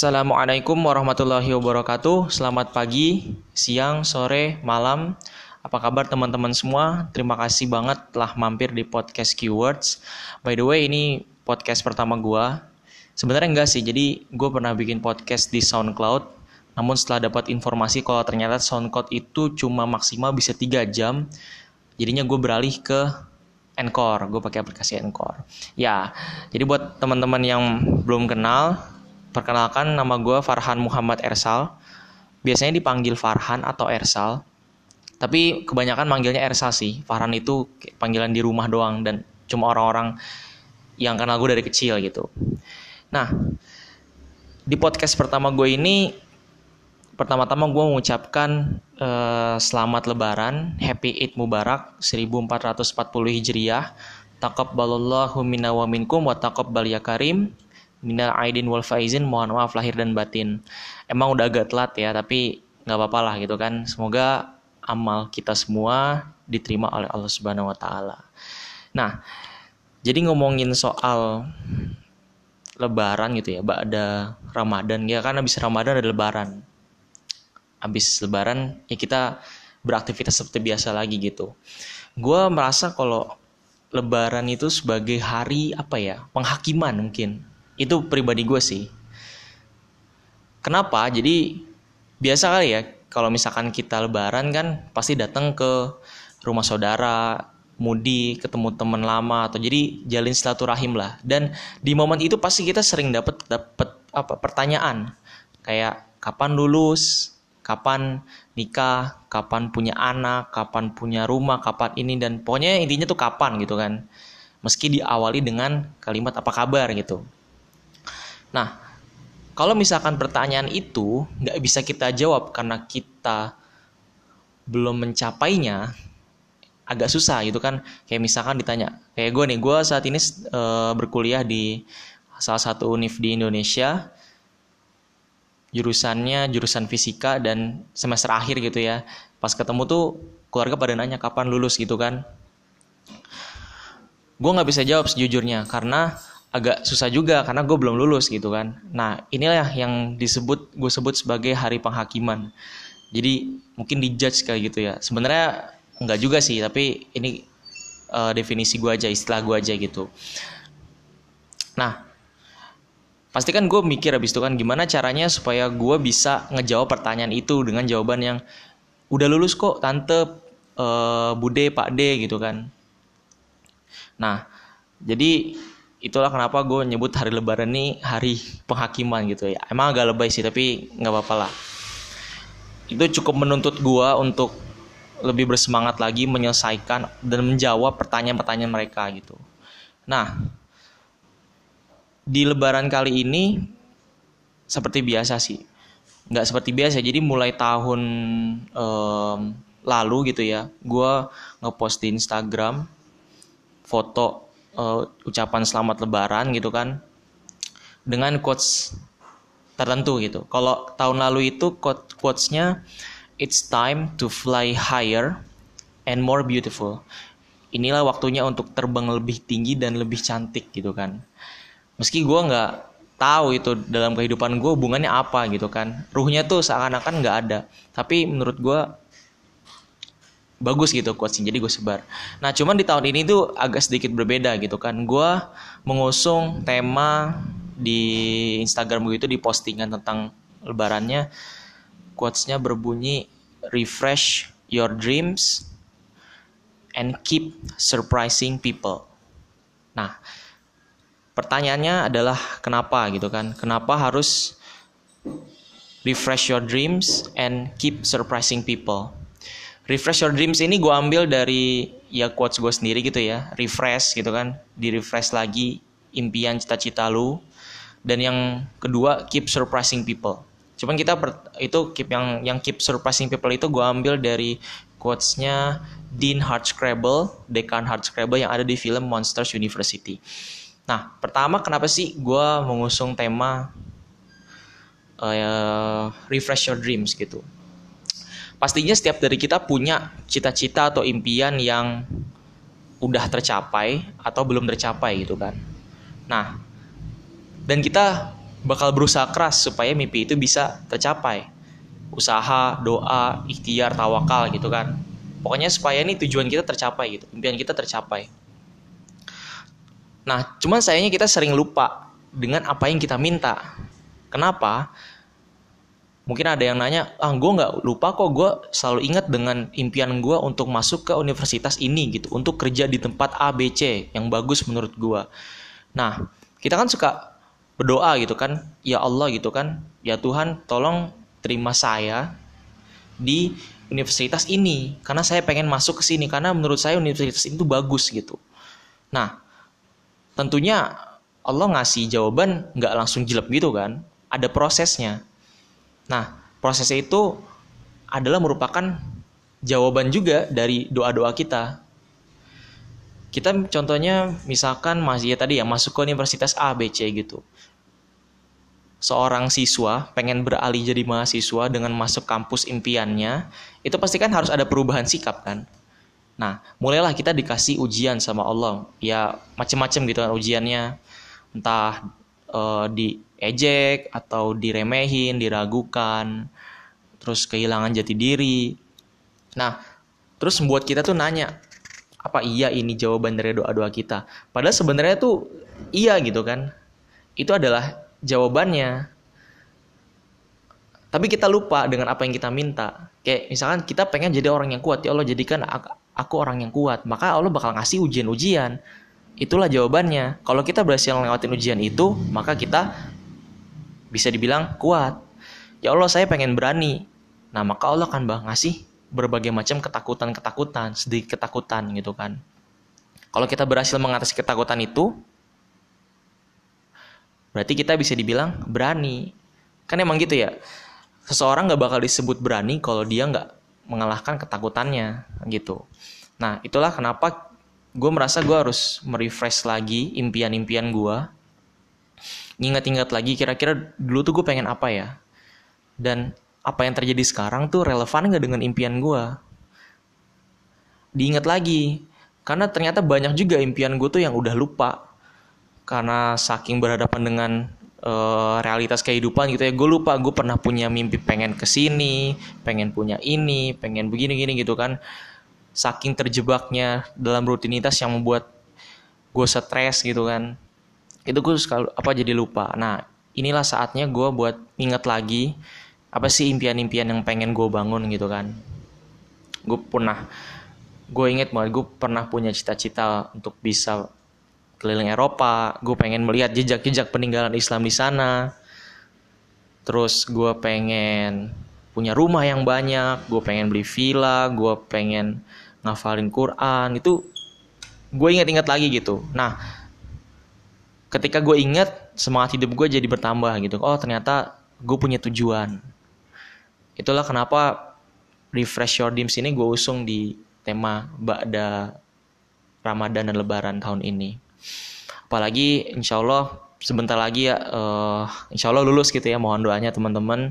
Assalamualaikum warahmatullahi wabarakatuh. Selamat pagi, siang, sore, malam. Apa kabar teman-teman semua? Terima kasih banget telah mampir di podcast Keywords. By the way, ini podcast pertama gue. Sebenarnya enggak sih, jadi gue pernah bikin podcast di SoundCloud. Namun setelah dapat informasi kalau ternyata SoundCloud itu cuma maksimal bisa 3 jam, jadinya gue beralih ke Encore. Gue pakai aplikasi Encore. Ya, jadi buat teman-teman yang belum kenal, Perkenalkan nama gue Farhan Muhammad Ersal. Biasanya dipanggil Farhan atau Ersal. Tapi kebanyakan manggilnya Ersal sih. Farhan itu panggilan di rumah doang dan cuma orang-orang yang kenal gue dari kecil gitu. Nah, di podcast pertama gue ini pertama-tama gue mengucapkan uh, selamat lebaran, happy Eid Mubarak 1440 Hijriah. Taqabbalallahu minna wa minkum wa taqabbal ya karim minal aidin wal faizin mohon maaf lahir dan batin emang udah agak telat ya tapi nggak apa-apa lah gitu kan semoga amal kita semua diterima oleh Allah Subhanahu wa taala. Nah, jadi ngomongin soal lebaran gitu ya, ada Ramadan ya kan habis Ramadan ada lebaran. Habis lebaran ya kita beraktivitas seperti biasa lagi gitu. Gue merasa kalau lebaran itu sebagai hari apa ya, penghakiman mungkin itu pribadi gue sih. Kenapa? Jadi biasa kali ya kalau misalkan kita lebaran kan pasti datang ke rumah saudara, mudik, ketemu teman lama atau jadi jalin silaturahim lah. Dan di momen itu pasti kita sering dapat dapat apa pertanyaan kayak kapan lulus, kapan nikah, kapan punya anak, kapan punya rumah, kapan ini dan pokoknya intinya tuh kapan gitu kan. Meski diawali dengan kalimat apa kabar gitu. Nah, kalau misalkan pertanyaan itu nggak bisa kita jawab karena kita belum mencapainya, agak susah gitu kan. Kayak misalkan ditanya, kayak gue nih, gue saat ini e, berkuliah di salah satu univ di Indonesia, jurusannya jurusan fisika dan semester akhir gitu ya. Pas ketemu tuh keluarga pada nanya kapan lulus gitu kan. Gue nggak bisa jawab sejujurnya karena agak susah juga karena gue belum lulus gitu kan. Nah inilah yang disebut gue sebut sebagai hari penghakiman. Jadi mungkin dijudge kayak gitu ya. Sebenarnya nggak juga sih, tapi ini uh, definisi gue aja, istilah gue aja gitu. Nah pasti kan gue mikir abis itu kan gimana caranya supaya gue bisa ngejawab pertanyaan itu dengan jawaban yang udah lulus kok tante uh, bude pak d gitu kan. Nah jadi itulah kenapa gue nyebut hari lebaran ini hari penghakiman gitu ya. Emang agak lebay sih tapi nggak apa-apa lah. Itu cukup menuntut gue untuk lebih bersemangat lagi menyelesaikan dan menjawab pertanyaan-pertanyaan mereka gitu. Nah di lebaran kali ini seperti biasa sih. Nggak seperti biasa jadi mulai tahun um, lalu gitu ya gue ngepost di Instagram foto uh, ucapan selamat lebaran gitu kan dengan quotes tertentu gitu. Kalau tahun lalu itu quote quotesnya it's time to fly higher and more beautiful. Inilah waktunya untuk terbang lebih tinggi dan lebih cantik gitu kan. Meski gue nggak tahu itu dalam kehidupan gue hubungannya apa gitu kan. Ruhnya tuh seakan-akan nggak ada. Tapi menurut gue bagus gitu quotesnya jadi gue sebar. Nah cuman di tahun ini tuh agak sedikit berbeda gitu kan. Gue mengusung tema di Instagram gue itu di postingan tentang lebarannya. Quotesnya berbunyi refresh your dreams and keep surprising people. Nah pertanyaannya adalah kenapa gitu kan? Kenapa harus refresh your dreams and keep surprising people refresh your dreams ini gue ambil dari ya quotes gue sendiri gitu ya. Refresh gitu kan. Di refresh lagi impian cita-cita lu. Dan yang kedua keep surprising people. Cuman kita per, itu keep yang yang keep surprising people itu gue ambil dari quotesnya Dean Hardscrabble Dekan Hardscrabble yang ada di film Monsters University. Nah pertama kenapa sih gue mengusung tema uh, refresh your dreams gitu pastinya setiap dari kita punya cita-cita atau impian yang udah tercapai atau belum tercapai gitu kan. Nah, dan kita bakal berusaha keras supaya mimpi itu bisa tercapai. Usaha doa ikhtiar tawakal gitu kan. Pokoknya supaya ini tujuan kita tercapai gitu impian kita tercapai. Nah cuman sayangnya kita sering lupa dengan apa yang kita minta. Kenapa mungkin ada yang nanya ah gue nggak lupa kok gue selalu ingat dengan impian gue untuk masuk ke universitas ini gitu. Untuk kerja di tempat A B C yang bagus menurut gue nah kita kan suka berdoa gitu kan ya Allah gitu kan ya Tuhan tolong terima saya di universitas ini karena saya pengen masuk ke sini karena menurut saya universitas itu bagus gitu. Nah tentunya Allah ngasih jawaban nggak langsung jelek gitu kan ada prosesnya nah prosesnya itu adalah merupakan jawaban juga dari doa-doa kita. Kita contohnya misalkan masih ya tadi ya masuk ke universitas A B C gitu. Seorang siswa pengen beralih jadi mahasiswa dengan masuk kampus impiannya itu pasti kan harus ada perubahan sikap kan. Nah mulailah kita dikasih ujian sama Allah. Ya macem-macem gitu kan ujiannya. Entah uh, diejek atau diremehin diragukan terus kehilangan jati diri. Nah terus membuat kita tuh nanya apa iya ini jawaban dari doa-doa kita? Padahal sebenarnya tuh iya gitu kan. Itu adalah jawabannya. Tapi kita lupa dengan apa yang kita minta. Kayak misalkan kita pengen jadi orang yang kuat ya Allah jadikan aku orang yang kuat maka Allah bakal ngasih ujian-ujian itulah jawabannya kalau kita berhasil ngelewatin ujian itu maka kita bisa dibilang kuat ya Allah saya pengen berani nah maka Allah akan bah ngasih berbagai macam ketakutan-ketakutan, sedikit ketakutan gitu kan. Kalau kita berhasil mengatasi ketakutan itu, berarti kita bisa dibilang berani. Kan emang gitu ya. Seseorang nggak bakal disebut berani kalau dia nggak mengalahkan ketakutannya gitu. Nah itulah kenapa gue merasa gue harus merefresh lagi impian-impian gue. Ingat-ingat lagi kira-kira dulu tuh gue pengen apa ya. Dan apa yang terjadi sekarang tuh relevan gak dengan impian gue diingat lagi karena ternyata banyak juga impian gue tuh yang udah lupa karena saking berhadapan dengan uh, realitas kehidupan gitu ya gue lupa gue pernah punya mimpi pengen ke sini pengen punya ini pengen begini gini gitu kan saking terjebaknya dalam rutinitas yang membuat gue stres gitu kan. Itu gue sekali apa jadi lupa. Nah inilah saatnya gue buat inget lagi apa sih impian-impian yang pengen gue bangun gitu kan. Gue pernah gue inget banget gue pernah punya cita-cita untuk bisa keliling Eropa. Gue pengen melihat jejak-jejak peninggalan Islam di sana. Terus gue pengen punya rumah yang banyak gue pengen beli villa gue pengen ngafalin Quran itu gue inget-inget lagi gitu. Nah ketika gue inget semangat hidup gue jadi bertambah gitu. Oh ternyata gue punya tujuan. Itulah kenapa Refresh Your Dreams ini gue usung di tema Ba'da Ramadan dan Lebaran tahun ini. Apalagi insya Allah sebentar lagi ya uh, insya Allah lulus gitu ya mohon doanya teman-teman.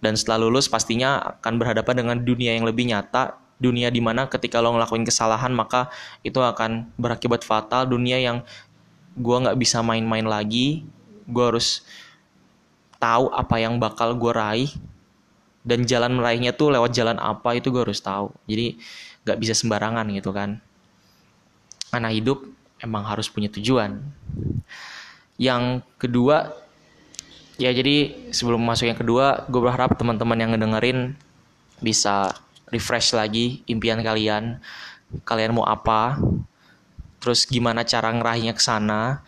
Dan setelah lulus pastinya akan berhadapan dengan dunia yang lebih nyata dunia di mana ketika lo ngelakuin kesalahan maka itu akan berakibat fatal. Dunia yang gue nggak bisa main-main lagi gue harus tahu apa yang bakal gue raih. Dan jalan meraihnya tuh lewat jalan apa itu gue harus tahu. Jadi nggak bisa sembarangan gitu kan. Anak hidup emang harus punya tujuan. Yang kedua ya jadi sebelum masuk yang kedua gue berharap teman-teman yang ngedengerin bisa refresh lagi impian kalian. Kalian mau apa? Terus gimana cara ngerahinya ke sana?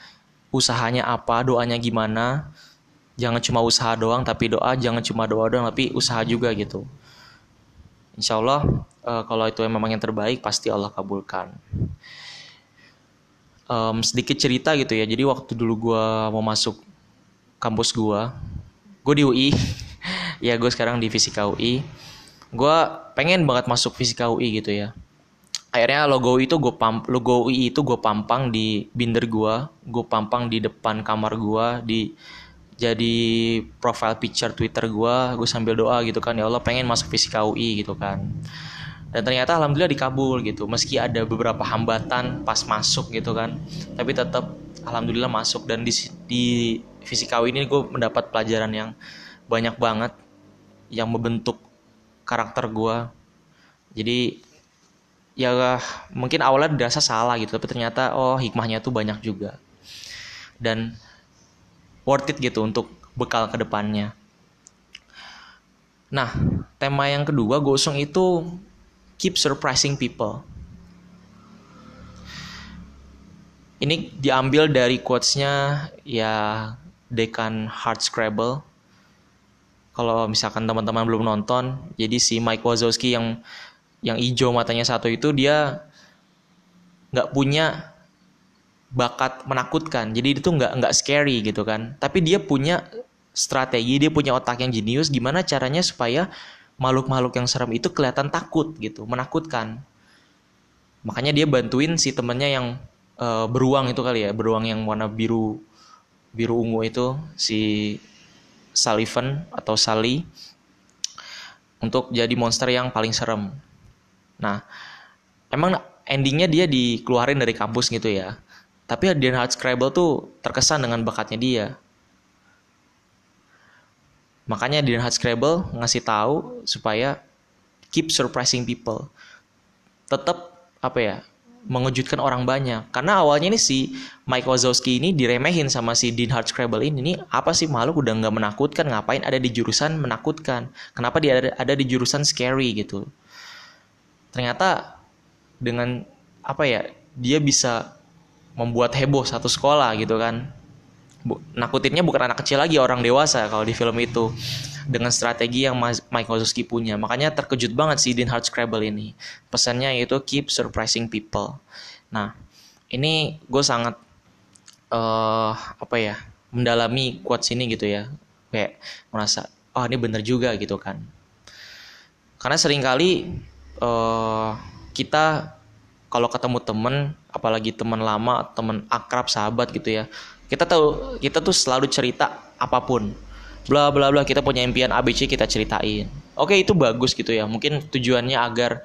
Usahanya apa? Doanya gimana? Jangan cuma usaha doang tapi doa jangan cuma doa doang tapi usaha juga gitu. Insya Allah uh, kalau itu memang yang terbaik pasti Allah kabulkan. Um, sedikit cerita gitu ya. Jadi waktu dulu gue mau masuk kampus gue gue di UI ya gue sekarang di fisika UI gue pengen banget masuk fisika UI gitu ya. Akhirnya logo itu gue pam logo UI itu gue pampang di binder gue gue pampang di depan kamar gue di jadi profile picture Twitter gue gue sambil doa gitu kan ya Allah pengen masuk fisika UI gitu kan. Dan ternyata alhamdulillah dikabul gitu meski ada beberapa hambatan pas masuk gitu kan tapi tetap alhamdulillah masuk. Dan di, di fisikawi ini gue mendapat pelajaran yang banyak banget yang membentuk karakter gue jadi ya mungkin awalnya dirasa salah gitu tapi ternyata oh hikmahnya tuh banyak juga. Dan worth it gitu untuk bekal ke depannya. Nah tema yang kedua gue usung itu keep surprising people. Ini diambil dari quotesnya ya Dekan Hard Scrabble kalau misalkan teman-teman belum nonton jadi si Mike Wazowski yang yang hijau matanya satu itu dia nggak punya bakat menakutkan. Jadi itu nggak nggak scary gitu kan. Tapi dia punya strategi dia punya otak yang jenius gimana caranya supaya makhluk-makhluk yang serem itu kelihatan takut gitu menakutkan. Makanya dia bantuin si temennya yang uh, beruang itu kali ya beruang yang warna biru biru ungu itu si Sullivan atau Sally untuk jadi monster yang paling serem Nah, emang endingnya dia dikeluarin dari kampus gitu ya. Tapi Dan Hardscrabble tuh terkesan dengan bakatnya dia. Makanya Dan Hardscrabble ngasih tahu supaya keep surprising people. Tetap apa ya? Mengejutkan orang banyak. Karena awalnya ini si Mike Wazowski ini diremehin sama si Dean Hardscrabble ini. Ini apa sih makhluk udah nggak menakutkan ngapain ada di jurusan menakutkan? Kenapa dia ada, ada di jurusan scary gitu? Ternyata dengan apa ya dia bisa membuat heboh satu sekolah gitu kan nakutinnya bukan anak kecil lagi orang dewasa kalau di film itu. Dengan strategi yang Mike Wazowski punya. Makanya terkejut banget si Dean Hardscrabble ini. Pesannya yaitu keep surprising people. Nah ini gue sangat uh, apa ya mendalami quotes ini gitu ya. Kayak merasa oh ini bener juga gitu kan. Karena sering kali uh, kita kalau ketemu temen apalagi teman lama teman akrab sahabat gitu ya kita tahu kita tuh selalu cerita apa pun. Bla bla bla kita punya impian ABC kita ceritain. Oke itu bagus gitu ya. Mungkin tujuannya agar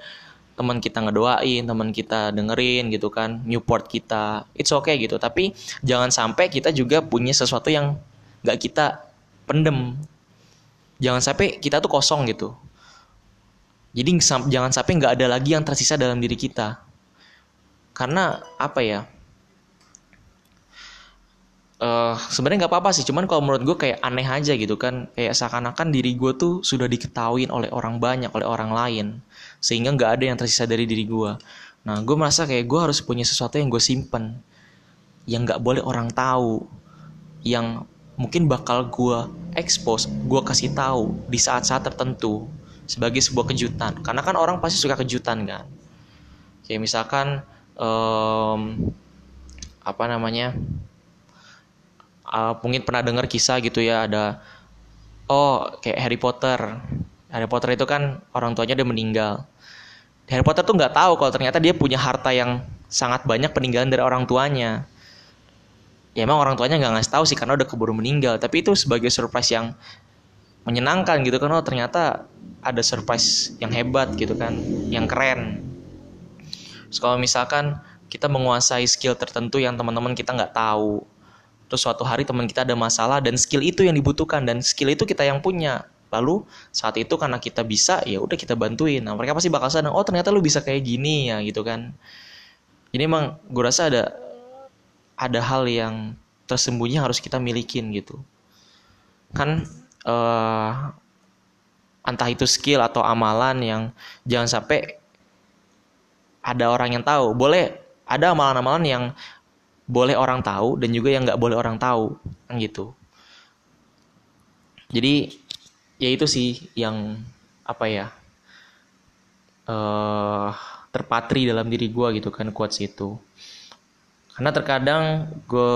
teman kita ngedoain teman kita dengerin gitu kan Newport kita. It's okay gitu. Tapi jangan sampai kita juga punya sesuatu yang nggak kita pendem. Jangan sampai kita tuh kosong gitu. Jadi jangan sampai nggak ada lagi yang tersisa dalam diri kita. Karena apa ya? Uh, sebenarnya nggak apa-apa sih, cuman kalau menurut gue kayak aneh aja gitu kan, kayak seakan-akan diri gue tuh sudah diketahui oleh orang banyak, oleh orang lain, sehingga nggak ada yang tersisa dari diri gue. Nah, gue merasa kayak gue harus punya sesuatu yang gue simpen, yang nggak boleh orang tahu, yang mungkin bakal gue expose, gue kasih tahu di saat-saat tertentu sebagai sebuah kejutan. Karena kan orang pasti suka kejutan kan? Kayak misalkan um, apa namanya uh, mungkin pernah dengar kisah gitu ya ada oh kayak Harry Potter. Harry Potter itu kan orang tuanya udah meninggal. Harry Potter tuh nggak tahu kalau ternyata dia punya harta yang sangat banyak peninggalan dari orang tuanya. Ya emang orang tuanya nggak ngasih tahu sih karena udah keburu meninggal. Tapi itu sebagai surprise yang menyenangkan gitu kan oh ternyata ada surprise yang hebat gitu kan yang keren. Terus kalau misalkan kita menguasai skill tertentu yang teman-teman kita nggak tahu terus suatu hari teman kita ada masalah dan skill itu yang dibutuhkan dan skill itu kita yang punya. Lalu saat itu karena kita bisa ya udah kita bantuin. Nah mereka pasti bakal sadar oh ternyata lu bisa kayak gini ya gitu kan. Ini emang gue rasa ada ada hal yang tersembunyi harus kita milikin gitu. Kan uh, entah itu skill atau amalan yang jangan sampai ada orang yang tahu. Boleh ada amalan-amalan yang boleh orang tahu dan juga yang nggak boleh orang tahu, gitu. Jadi ya itu sih yang apa ya uh, terpatri dalam diri gue gitu kan quotes itu. Karena terkadang gue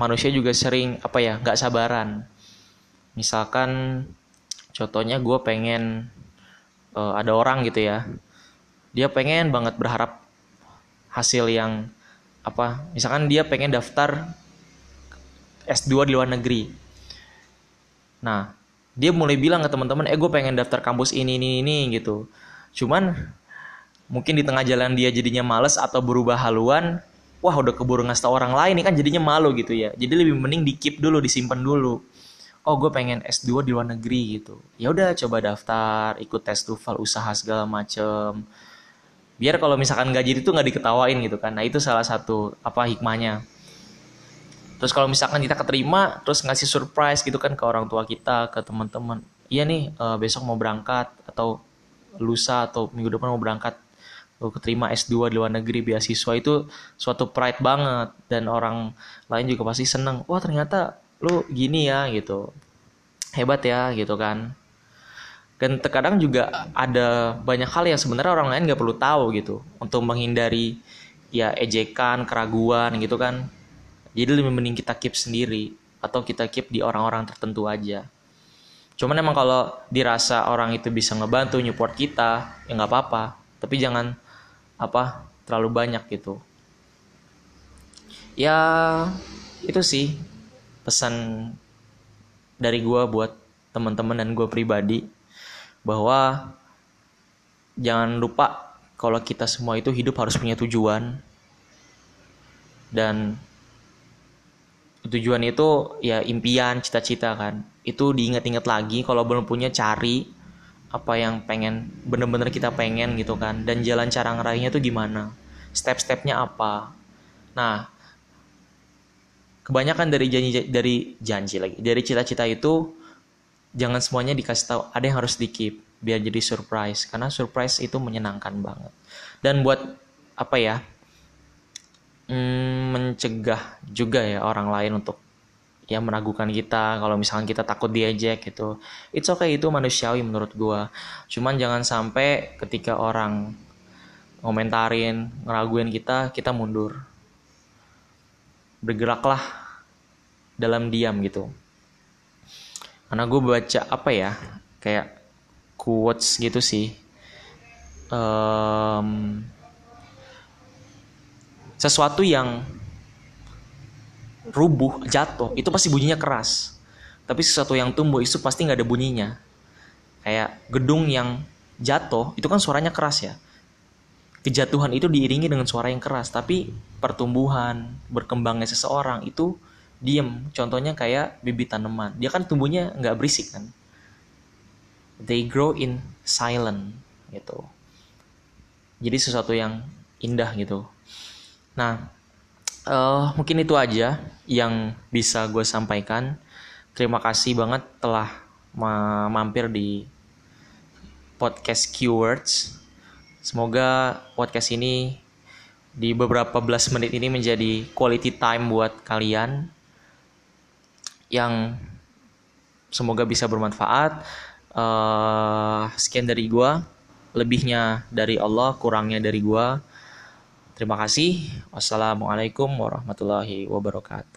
manusia juga sering apa ya nggak sabaran misalkan contohnya gue pengen uh, ada orang gitu ya dia pengen banget berharap hasil yang apa misalkan dia pengen daftar S2 di luar negeri. Nah dia mulai bilang ke teman-teman eh gue pengen daftar kampus ini ini ini gitu. Cuman mungkin di tengah jalan dia jadinya males atau berubah haluan wah udah keburu ngasih tau orang lain nih kan jadinya malu gitu ya. Jadi lebih mending di keep dulu disimpan dulu. Oh gue pengen S2 di luar negeri gitu. Ya udah coba daftar ikut tes TOEFL usaha segala macem biar kalau misalkan gaji itu nggak diketawain gitu kan. Nah itu salah satu apa hikmahnya. Terus kalau misalkan kita keterima terus ngasih surprise gitu kan ke orang tua kita ke teman-teman. Iya nih uh, besok mau berangkat atau lusa atau minggu depan mau berangkat. Lu keterima S2 di luar negeri beasiswa. Itu suatu pride banget. Dan orang lain juga pasti seneng. Wah ternyata lu gini ya gitu. Hebat ya gitu kan dan terkadang juga ada banyak hal yang sebenarnya orang lain nggak perlu tahu gitu. Untuk menghindari ya ejekan keraguan gitu kan. Jadi lebih mending kita keep sendiri atau kita keep di orang-orang tertentu aja. Cuman emang kalau dirasa orang itu bisa ngebantu nyupport kita ya nggak apa-apa. Tapi jangan apa terlalu banyak gitu. Ya itu sih pesan dari gue buat teman-teman dan gue pribadi bahwa jangan lupa kalau kita semua itu hidup harus punya tujuan. Dan tujuan itu ya impian cita-cita kan. Itu diingat-ingat lagi kalau belum punya cari apa yang pengen bener-bener kita pengen gitu kan. Dan jalan cara ngeraihnya tuh gimana? Step-stepnya apa? Nah kebanyakan dari janji dari janji lagi dari cita-cita itu jangan semuanya dikasih tahu. Ada yang harus di keep biar jadi surprise karena surprise itu menyenangkan banget. Dan buat apa ya mm, mencegah juga ya orang lain untuk ya meragukan kita. Kalau misalkan kita takut diejek gitu it's okay itu manusiawi menurut gua. Cuman jangan sampai ketika orang ngomentarin ngeraguin kita kita mundur. Bergeraklah dalam diam gitu karena gue baca apa ya kayak quotes gitu sih. Um, sesuatu yang rubuh jatuh itu pasti bunyinya keras. Tapi sesuatu yang tumbuh itu pasti nggak ada bunyinya. Kayak gedung yang jatuh itu kan suaranya keras ya. Kejatuhan itu diiringi dengan suara yang keras tapi pertumbuhan berkembangnya seseorang itu diem. Contohnya kayak bibit tanaman. Dia kan tumbuhnya nggak berisik kan. They grow in silent gitu. Jadi sesuatu yang indah gitu. Nah uh, mungkin itu aja yang bisa gue sampaikan. Terima kasih banget telah mampir di podcast keywords. Semoga podcast ini di beberapa belas menit ini menjadi quality time buat kalian yang semoga bisa bermanfaat uh, sekian dari gue lebihnya dari Allah kurangnya dari gue Terima kasih. Wassalamualaikum warahmatullahi wabarakatuh.